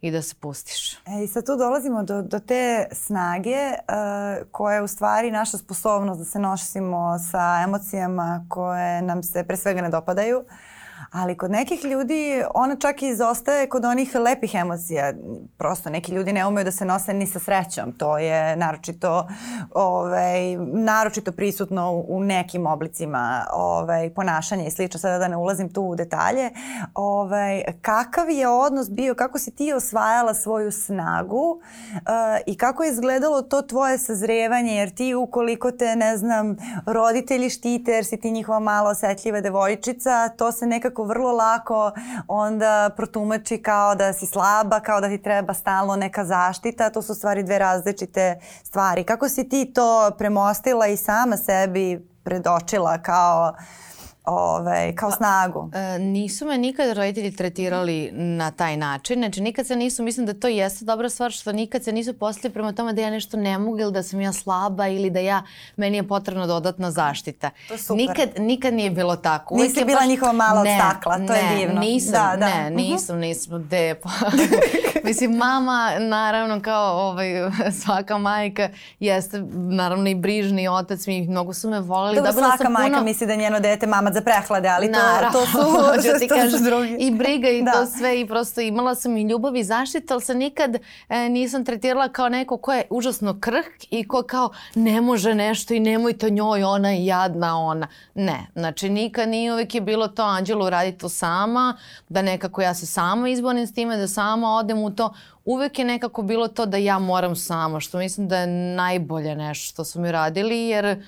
i da se pustiš. E, I sad tu dolazimo do, do te snage uh, koja je u stvari naša sposobnost da se nosimo sa emocijama koje nam se pre svega ne dopadaju. Uh, ali kod nekih ljudi ona čak i izostaje kod onih lepih emocija. Prosto neki ljudi ne umeju da se nose ni sa srećom. To je naročito, ovaj, naročito prisutno u nekim oblicima ovaj, ponašanja i slično. Sada da ne ulazim tu u detalje. Ovaj, kakav je odnos bio, kako si ti osvajala svoju snagu uh, i kako je izgledalo to tvoje sazrevanje, jer ti ukoliko te, ne znam, roditelji štite, jer si ti njihova malo osetljiva devojčica, to se nekako vrlo lako onda protumači kao da si slaba, kao da ti treba stalno neka zaštita. To su stvari dve različite stvari. Kako si ti to premostila i sama sebi predočila kao uh, ovaj, kao pa, snagu? E, nisu me nikad roditelji tretirali na taj način. Znači nikad se nisu, mislim da to jeste dobra stvar što nikad se nisu postavili prema tome da ja nešto ne mogu ili da sam ja slaba ili da ja, meni je potrebna dodatna zaštita. To super. Nikad, nikad nije bilo tako. Uvijek Nisi bila baš... njihova mala ne, stakla, to ne, je divno. Nisam, da, da. ne, mhm. nisam, nisam, de, pa. mislim, mama, naravno, kao ovaj, svaka majka, jeste, naravno, i brižni otac mi, mnogo su me volili. Dobro, svaka majka puno... misli da njeno dete mama za prehlade, ali to, Naravno, to su, ti to kažem, su drugi. I briga i da. to sve i prosto imala sam i ljubav i zaštitu, ali sam nikad e, nisam tretirala kao neko ko je užasno krhk i ko kao ne može nešto i nemojte njoj, ona je jadna ona. Ne, znači nikad nije uvek je bilo to Anđelo radi to sama, da nekako ja se sama izborim s time, da sama odem u to uvek je nekako bilo to da ja moram sama, što mislim da je najbolje nešto što su mi radili, jer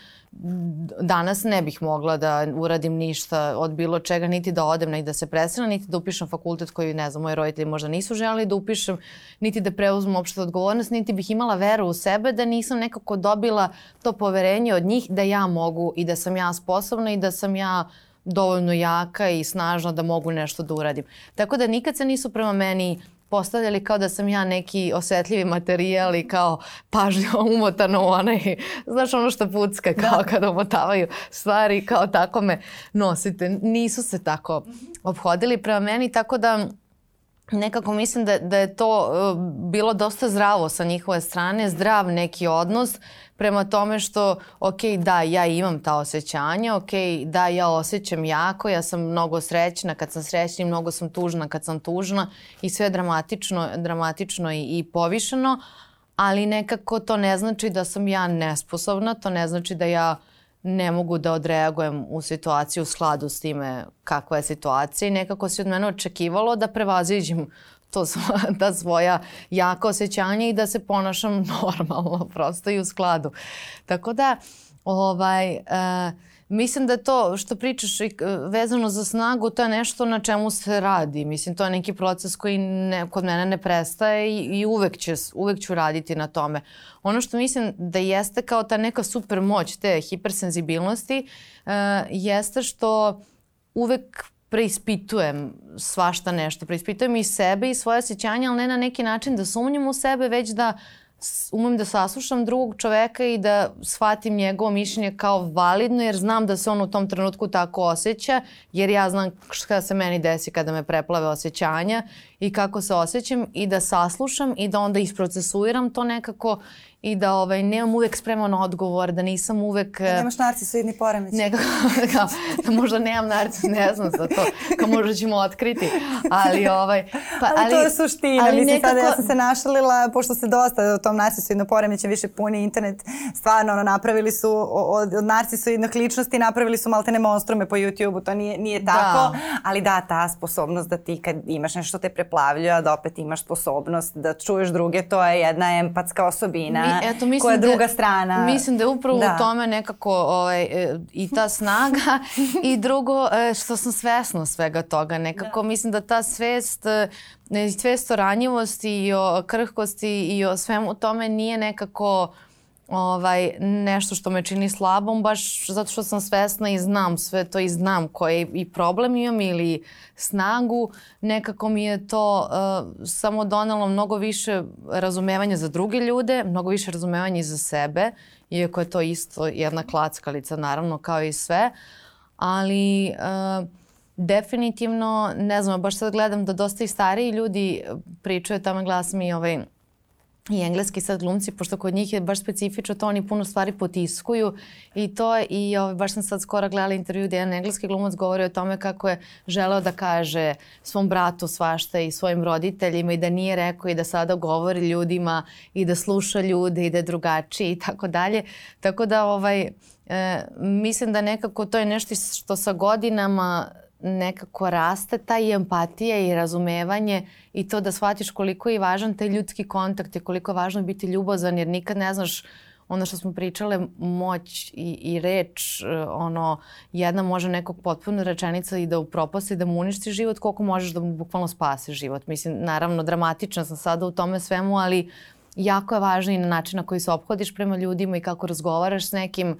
danas ne bih mogla da uradim ništa od bilo čega, niti da odem, niti da se preselam, niti da upišem fakultet koji, ne znam, moji roditelji možda nisu želeli da upišem, niti da preuzmem opšte odgovornost, niti bih imala veru u sebe da nisam nekako dobila to poverenje od njih da ja mogu i da sam ja sposobna i da sam ja dovoljno jaka i snažna da mogu nešto da uradim. Tako da nikad se nisu prema meni postavljali kao da sam ja neki osetljivi materijal i kao pažljivo umotano u onaj, znaš ono što pucka kao da. kada umotavaju stvari, kao tako me nosite. Nisu se tako obhodili prema meni, tako da nekako mislim da, da je to uh, bilo dosta zdravo sa njihove strane, zdrav neki odnos prema tome što, ok, da, ja imam ta osjećanja, ok, da, ja osjećam jako, ja sam mnogo srećna kad sam srećna i mnogo sam tužna kad sam tužna i sve dramatično, dramatično i, i povišeno, ali nekako to ne znači da sam ja nesposobna, to ne znači da ja ne mogu da odreagujem u situaciju u skladu s time kakva je situacija i nekako se od mene očekivalo da prevaziđem to svoja, ta svoja jaka osjećanja i da se ponašam normalno prosto i u skladu. Tako da ovaj, uh, mislim da to što pričaš i, vezano za snagu, to je nešto na čemu se radi. Mislim, to je neki proces koji ne, kod mene ne prestaje i, i uvek, će, uvek ću raditi na tome. Ono što mislim da jeste kao ta neka super moć te hipersenzibilnosti uh, jeste što uvek preispitujem svašta nešto. Preispitujem i sebe i svoje osjećanja, ali ne na neki način da sumnjam u sebe, već da umem da saslušam drugog čoveka i da shvatim njegovo mišljenje kao validno jer znam da se on u tom trenutku tako osjeća jer ja znam šta se meni desi kada me preplave osjećanja i kako se osjećam i da saslušam i da onda isprocesuiram to nekako i da ovaj, nemam uvek spreman odgovor, da nisam uvek... Da nemaš narcisoidni poremećaj. Nekako, kao, da možda nemam narcis, ne znam za to, kao možda ćemo otkriti. Ali, ovaj, pa, ali, ali to je suština. Ali Mislim, nekako... sada ja sam se našalila, pošto se dosta o tom narcisoidnom poremećaju više puni internet, stvarno ono, napravili su od, od narcisoidnog ličnosti, napravili su maltene monstrume po YouTube-u, to nije, nije da. tako, da. ali da, ta sposobnost da ti kad imaš nešto te preplavljuje, da opet imaš sposobnost da čuješ druge, to je jedna empatska osobina. Mi, eto, mislim koja je druga da, strana. Mislim da je upravo da. u tome nekako ovaj, e, i ta snaga i drugo e, što sam svesna svega toga. Nekako da. mislim da ta svest e, svest o ranjivosti i o krhkosti i o svemu tome nije nekako ovaj, nešto što me čini slabom, baš zato što sam svesna i znam sve to i znam koji i problem imam ili snagu, nekako mi je to uh, samo donelo mnogo više razumevanja za druge ljude, mnogo više razumevanja i za sebe, iako je to isto jedna klackalica naravno kao i sve, ali uh, definitivno, ne znam, baš sad gledam da dosta i stariji ljudi pričaju, tamo glasam i ovaj, i engleski sad glumci, pošto kod njih je baš specifično to, oni puno stvari potiskuju i to je, i ovaj, baš sam sad skoro gledala intervju gde jedan engleski glumac govori o tome kako je želeo da kaže svom bratu svašta i svojim roditeljima i da nije rekao i da sada govori ljudima i da sluša ljude i da je drugačiji i tako dalje. Tako da ovaj, e, mislim da nekako to je nešto što sa godinama nekako raste ta i empatija i razumevanje i to da shvatiš koliko je važan taj ljudski kontakt i koliko je važno biti ljubazan jer nikad ne znaš ono što smo pričale, moć i, i reč, e, ono, jedna može nekog potpuno rečenica i da upropasti, da mu uništi život, koliko možeš da mu bukvalno spasi život. Mislim, naravno, dramatična sam sada u tome svemu, ali jako je važno i na način na koji se obhodiš prema ljudima i kako razgovaraš s nekim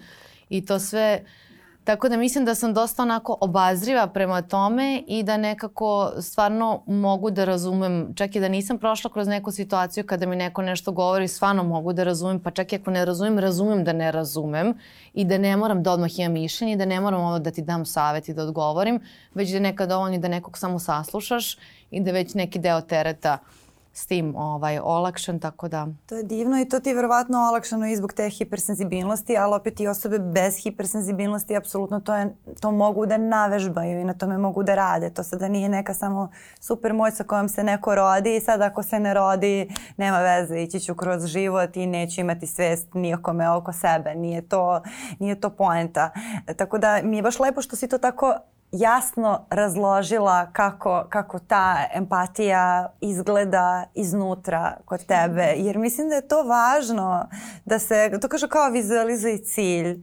i to sve uh, Tako da mislim da sam dosta onako obazriva prema tome i da nekako stvarno mogu da razumem, čak i da nisam prošla kroz neku situaciju kada mi neko nešto govori, stvarno mogu da razumem, pa čak i ako ne razumem, razumem da ne razumem i da ne moram da odmah imam mišljenje i da ne moram ovo da ti dam savjet i da odgovorim, već da nekad dovoljno da nekog samo saslušaš i da već neki deo tereta uh, s tim ovaj, olakšan, tako da... To je divno i to ti je verovatno olakšano i zbog te hipersenzibilnosti, ali opet i osobe bez hipersenzibilnosti apsolutno to, je, to mogu da navežbaju i na tome mogu da rade. To sada nije neka samo super moć sa kojom se neko rodi i sad ako se ne rodi nema veze, ići ću kroz život i neću imati svest nijekome oko sebe. Nije to, nije to poenta. Tako da mi je baš lepo što si to tako jasno razložila kako, kako ta empatija izgleda iznutra kod tebe. Jer mislim da je to važno da se, to kaže kao vizualizuje cilj. Uh,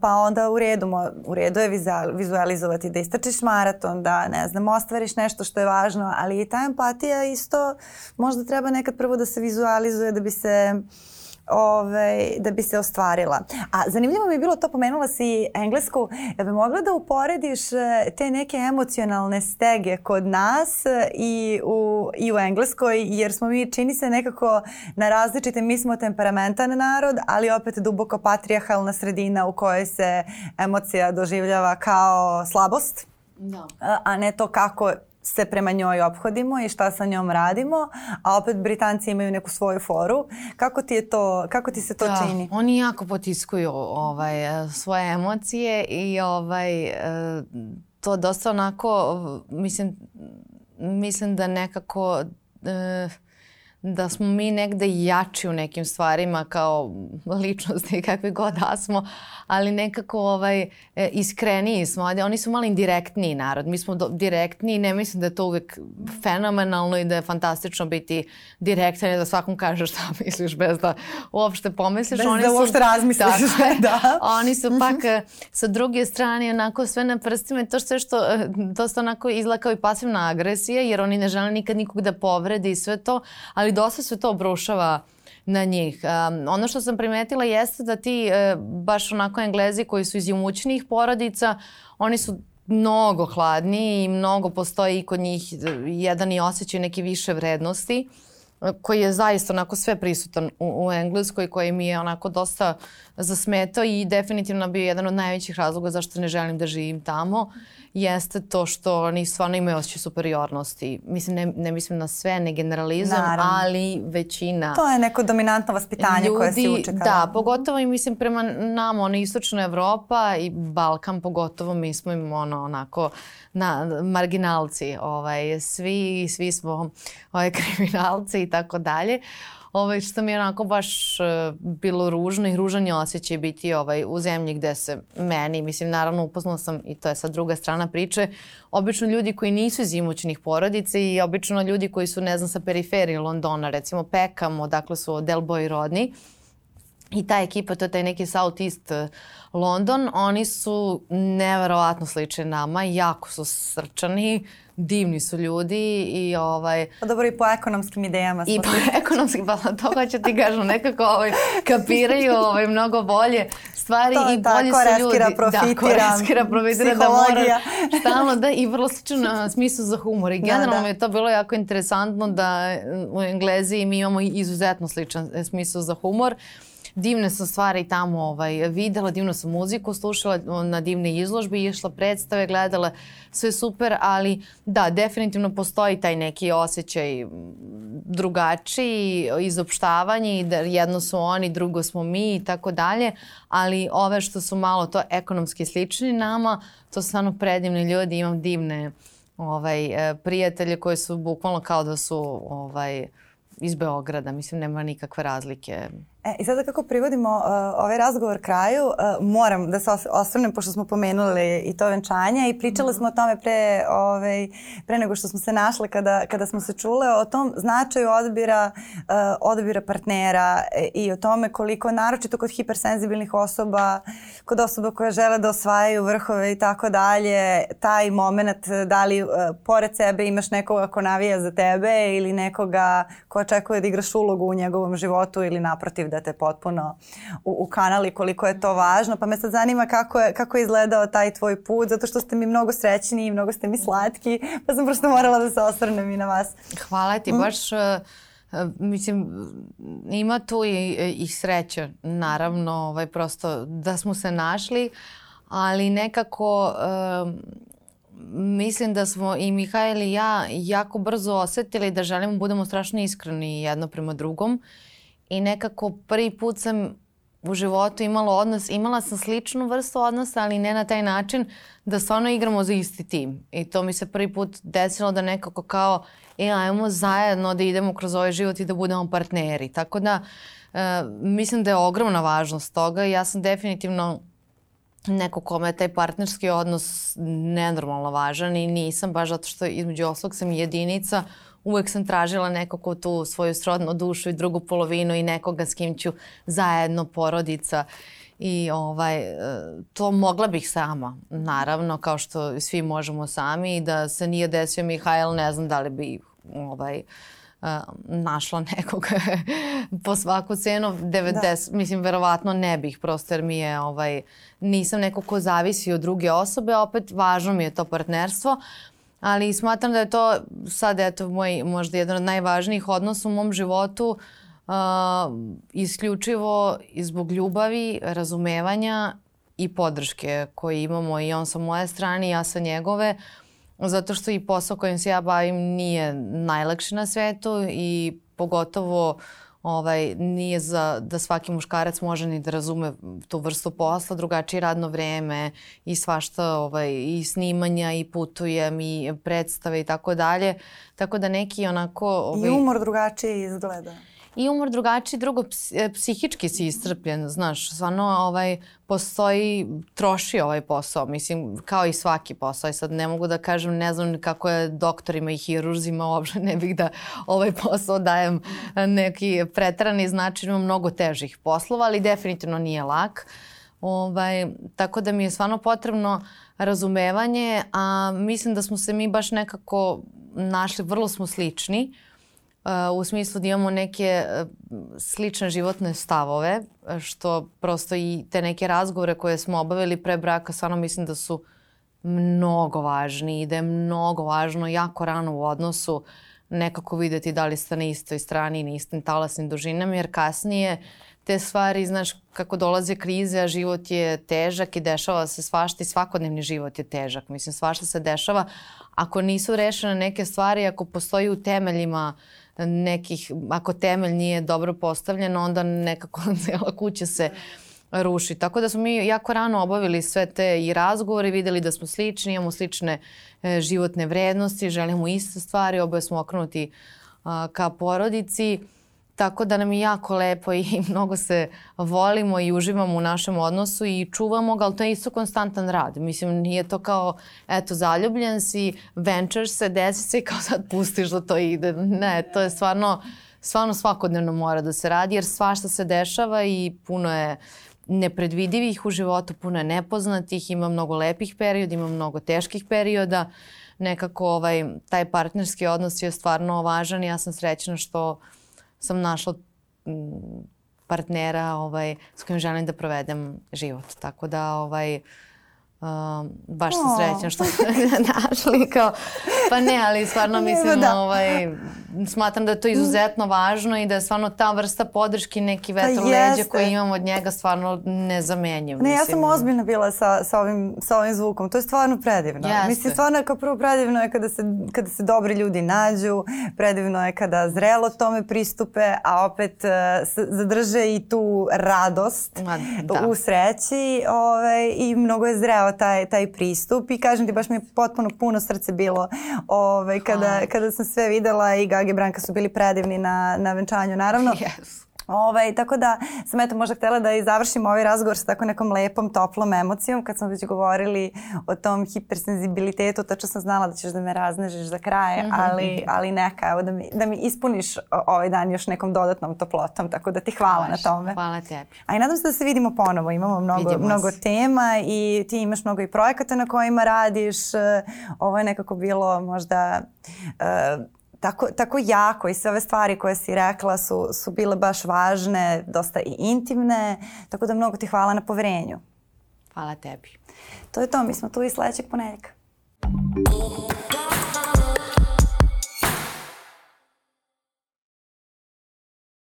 pa onda u redu, u redu je vizualizovati da istračiš maraton, da ne znam, ostvariš nešto što je važno, ali i ta empatija isto možda treba nekad prvo da se vizualizuje da bi se uh, ovaj, da bi se ostvarila. A zanimljivo mi je bilo to, pomenula si englesku, da bi mogla da uporediš e, te neke emocionalne stege kod nas e, i u, i u engleskoj, jer smo mi, čini se nekako na različite, mi smo temperamentan narod, ali opet duboko patrijahalna sredina u kojoj se emocija doživljava kao slabost. No. Da. A ne to kako se prema njoj obhodimo i šta sa njom radimo, a opet Britanci imaju neku svoju foru. Kako ti, je to, kako ti se to da, čini? Oni jako potiskuju ovaj, svoje emocije i ovaj, e, to dosta onako, mislim, mislim da nekako e, da smo mi negde jači u nekim stvarima kao ličnosti kakve god da smo, ali nekako ovaj, e, iskreniji smo. Oni su malo indirektniji narod. Mi smo do, direktni i ne mislim da je to uvek fenomenalno i da je fantastično biti direktan i da svakom kažeš šta misliš bez da uopšte pomisliš. Bez oni da uopšte su, razmisliš. Tako, da. Oni su pak e, sa druge strane onako sve na prstima i to sve što e, dosta onako izgleda kao i pasivna agresija jer oni ne žele nikad nikog da povrede i sve to, ali dosta se to obrušava na njih. Um, ono što sam primetila jeste da ti e, baš onako englezi koji su iz imućnijih porodica, oni su mnogo hladniji i mnogo postoji kod njih jedan i osjećaj neke više vrednosti koji je zaista onako sve prisutan u, u Engleskoj, koji mi je onako dosta zasmetao i definitivno bio jedan od najvećih razloga zašto ne želim da živim tamo jeste to što oni stvarno imaju osjećaj superiornosti. Mislim, ne, ne mislim na sve, ne generalizam, Naravno. ali većina. To je neko dominantno vaspitanje ljudi, koje se uče. Kada... Da, pogotovo i mislim prema nama, ono, istočna Evropa i Balkan pogotovo, mi smo im ono, onako, na, marginalci, ovaj, svi, svi smo ovaj, kriminalci i tako dalje ovaj, što mi je onako baš uh, bilo ružno i ružan je osjećaj biti ovaj, u zemlji gde se meni, mislim naravno upoznala sam i to je sad druga strana priče, obično ljudi koji nisu iz imućnih porodica i obično ljudi koji su ne znam sa periferije Londona, recimo Peckham, odakle su Del Boy rodni, I ta ekipa, to je taj neki South East uh, London, oni su neverovatno slični nama, jako su srčani, divni su ljudi i ovaj... Pa dobro i po ekonomskim idejama. I po ekonomskim, pa to hoću ti kažem, nekako ovaj, kapiraju ovaj, mnogo bolje stvari to, i bolje tako, su ljudi. Da, profitiram, da, koreskira, profitiram, da mora stalno da i vrlo slično smislu za humor. I da, generalno da, da. je to bilo jako interesantno da u Engleziji mi imamo izuzetno sličan smisao za humor. Uh, divne sam stvari tamo ovaj, videla, divnu sam muziku slušala, na divne izložbe išla, predstave gledala, sve super, ali da, definitivno postoji taj neki osjećaj drugačiji, izopštavanje da jedno su oni, drugo smo mi i tako dalje, ali ove što su malo to ekonomski slični nama, to su stvarno predivni ljudi, imam divne ovaj, e, prijatelje koji su bukvalno kao da su ovaj, iz Beograda, mislim nema nikakve razlike. E, I sada kako privodimo uh, ovaj razgovor kraju, uh, moram da se osvrnem pošto smo pomenuli i to venčanje i pričali smo o tome pre, ovaj, pre nego što smo se našle kada, kada smo se čule o tom značaju odbira, uh, odbira partnera i o tome koliko naročito kod hipersenzibilnih osoba, kod osoba koje žele da osvajaju vrhove i tako dalje, taj moment da li uh, pored sebe imaš nekoga ko navija za tebe ili nekoga ko očekuje da igraš ulogu u njegovom životu ili naprotiv da te potpuno u, u kanali koliko je to važno. Pa me sad zanima kako je, kako je izgledao taj tvoj put, zato što ste mi mnogo srećni i mnogo ste mi slatki, pa sam prosto morala da se osvrnem i na vas. Hvala ti, mm. baš... Uh, mislim, ima tu i, i sreća, naravno, ovaj, prosto da smo se našli, ali nekako uh, mislim da smo i Mihajl i ja jako brzo osetili da želimo da budemo strašno iskreni jedno prema drugom i nekako prvi put sam u životu imala odnos, imala sam sličnu vrstu odnosa, ali ne na taj način da stvarno igramo za isti tim. I to mi se prvi put desilo da nekako kao, e, ajmo zajedno da idemo kroz ovaj život i da budemo partneri. Tako da, e, mislim da je ogromna važnost toga. Ja sam definitivno neko kome je taj partnerski odnos nenormalno važan i nisam baš zato što između oslog sam jedinica uvek sam tražila nekako tu svoju srodnu dušu i drugu polovinu i nekoga s kim ću zajedno porodica. I ovaj, e, to mogla bih sama, naravno, kao što svi možemo sami. I da se nije desio Mihajl, ne znam da li bi ovaj, uh, našla nekog po svaku cenu. 90 da. mislim verovatno ne bih prosto jer mi je ovaj nisam neko ko zavisi od druge osobe. Opet važno mi je to partnerstvo ali smatram da je to sad eto moj možda jedan od najvažnijih odnosa u mom životu uh, isključivo zbog ljubavi, razumevanja i podrške koje imamo i on sa moje strane i ja sa njegove zato što i posao kojim se ja bavim nije najlakši na svetu i pogotovo ovaj, nije za da svaki muškarac može ni da razume tu vrstu posla, drugačije radno vreme i svašta ovaj, i snimanja i putujem i predstave i tako dalje. Tako da neki onako... Ovaj, I umor drugačije izgleda i umor drugačiji, drugo e, psihički si istrpljen, znaš, stvarno ovaj, postoji, troši ovaj posao, mislim, kao i svaki posao. I sad ne mogu da kažem, ne znam kako je doktorima i hirurzima, uopšte ne bih da ovaj posao dajem neki pretrani značaj, ima mnogo težih poslova, ali definitivno nije lak. Ovaj, tako da mi je stvarno potrebno razumevanje, a mislim da smo se mi baš nekako našli, vrlo smo slični. Uh, u smislu da imamo neke slične životne stavove, što prosto i te neke razgovore koje smo obavili pre braka, stvarno mislim da su mnogo važni i da je mnogo važno jako rano u odnosu nekako videti da li ste na istoj strani i na istim talasnim dužinama, jer kasnije te stvari, znaš, kako dolaze krize, a život je težak i dešava se svašta i svakodnevni život je težak. Mislim, svašta se dešava. Ako nisu rešene neke stvari, ako postoji u temeljima uh, nekih, ako temelj nije dobro postavljen, onda nekako cela kuća se ruši. Tako da smo mi jako rano obavili sve te i razgovore, videli da smo slični, imamo slične e, životne vrednosti, želimo iste stvari, oboje smo okrenuti a, ka porodici. Tako da nam je jako lepo i mnogo se volimo i uživamo u našem odnosu i čuvamo ga, ali to je isto konstantan rad. Mislim, nije to kao, eto, zaljubljen si, venčaš se, desi se i kao sad pustiš da to ide. Ne, to je stvarno, stvarno svakodnevno mora da se radi, jer svašta se dešava i puno je nepredvidivih u životu, puno je nepoznatih, ima mnogo lepih perioda, ima mnogo teških perioda. Nekako ovaj, taj partnerski odnos je stvarno važan i ja sam srećna što sam našla partnera ovaj, s kojim želim da provedem život. Tako da ovaj, Um, baš sam srećna što smo našli kao, pa ne, ali stvarno mislim, da. ovaj, smatram da je to izuzetno važno i da je stvarno ta vrsta podrške neki pa vetro pa leđa koji imam od njega stvarno nezamenjiv. Ne, mislim. ja sam ozbiljno bila sa, sa, ovim, sa ovim zvukom, to je stvarno predivno. Jeste. Mislim, stvarno kao prvo predivno je kada se, kada se dobri ljudi nađu, predivno je kada zrelo tome pristupe, a opet uh, zadrže i tu radost Ma, da. u sreći ovaj, i mnogo je zreo taj, taj pristup i kažem ti baš mi je potpuno puno srce bilo ovaj, kada, kada sam sve videla i Gagi Branka su bili predivni na, na venčanju naravno. Yes. Ovaj, tako da sam eto možda htela da i završim ovaj razgovor sa tako nekom lepom, toplom emocijom. Kad smo već govorili o tom hipersenzibilitetu, tačno sam znala da ćeš da me raznežeš za kraj, mm -hmm. ali, ali neka, evo da mi, da mi ispuniš ovaj dan još nekom dodatnom toplotom, tako da ti hvala Hvala, na tome. Hvala tebi. A i nadam se da se vidimo ponovo, imamo mnogo, mnogo tema i ti imaš mnogo i projekata na kojima radiš. Ovo je nekako bilo možda uh, tako, tako jako i sve ove stvari koje si rekla su, su bile baš važne, dosta i intimne, tako da mnogo ti hvala na poverenju. Hvala tebi. To je to, mi smo tu i sledećeg ponedjeka.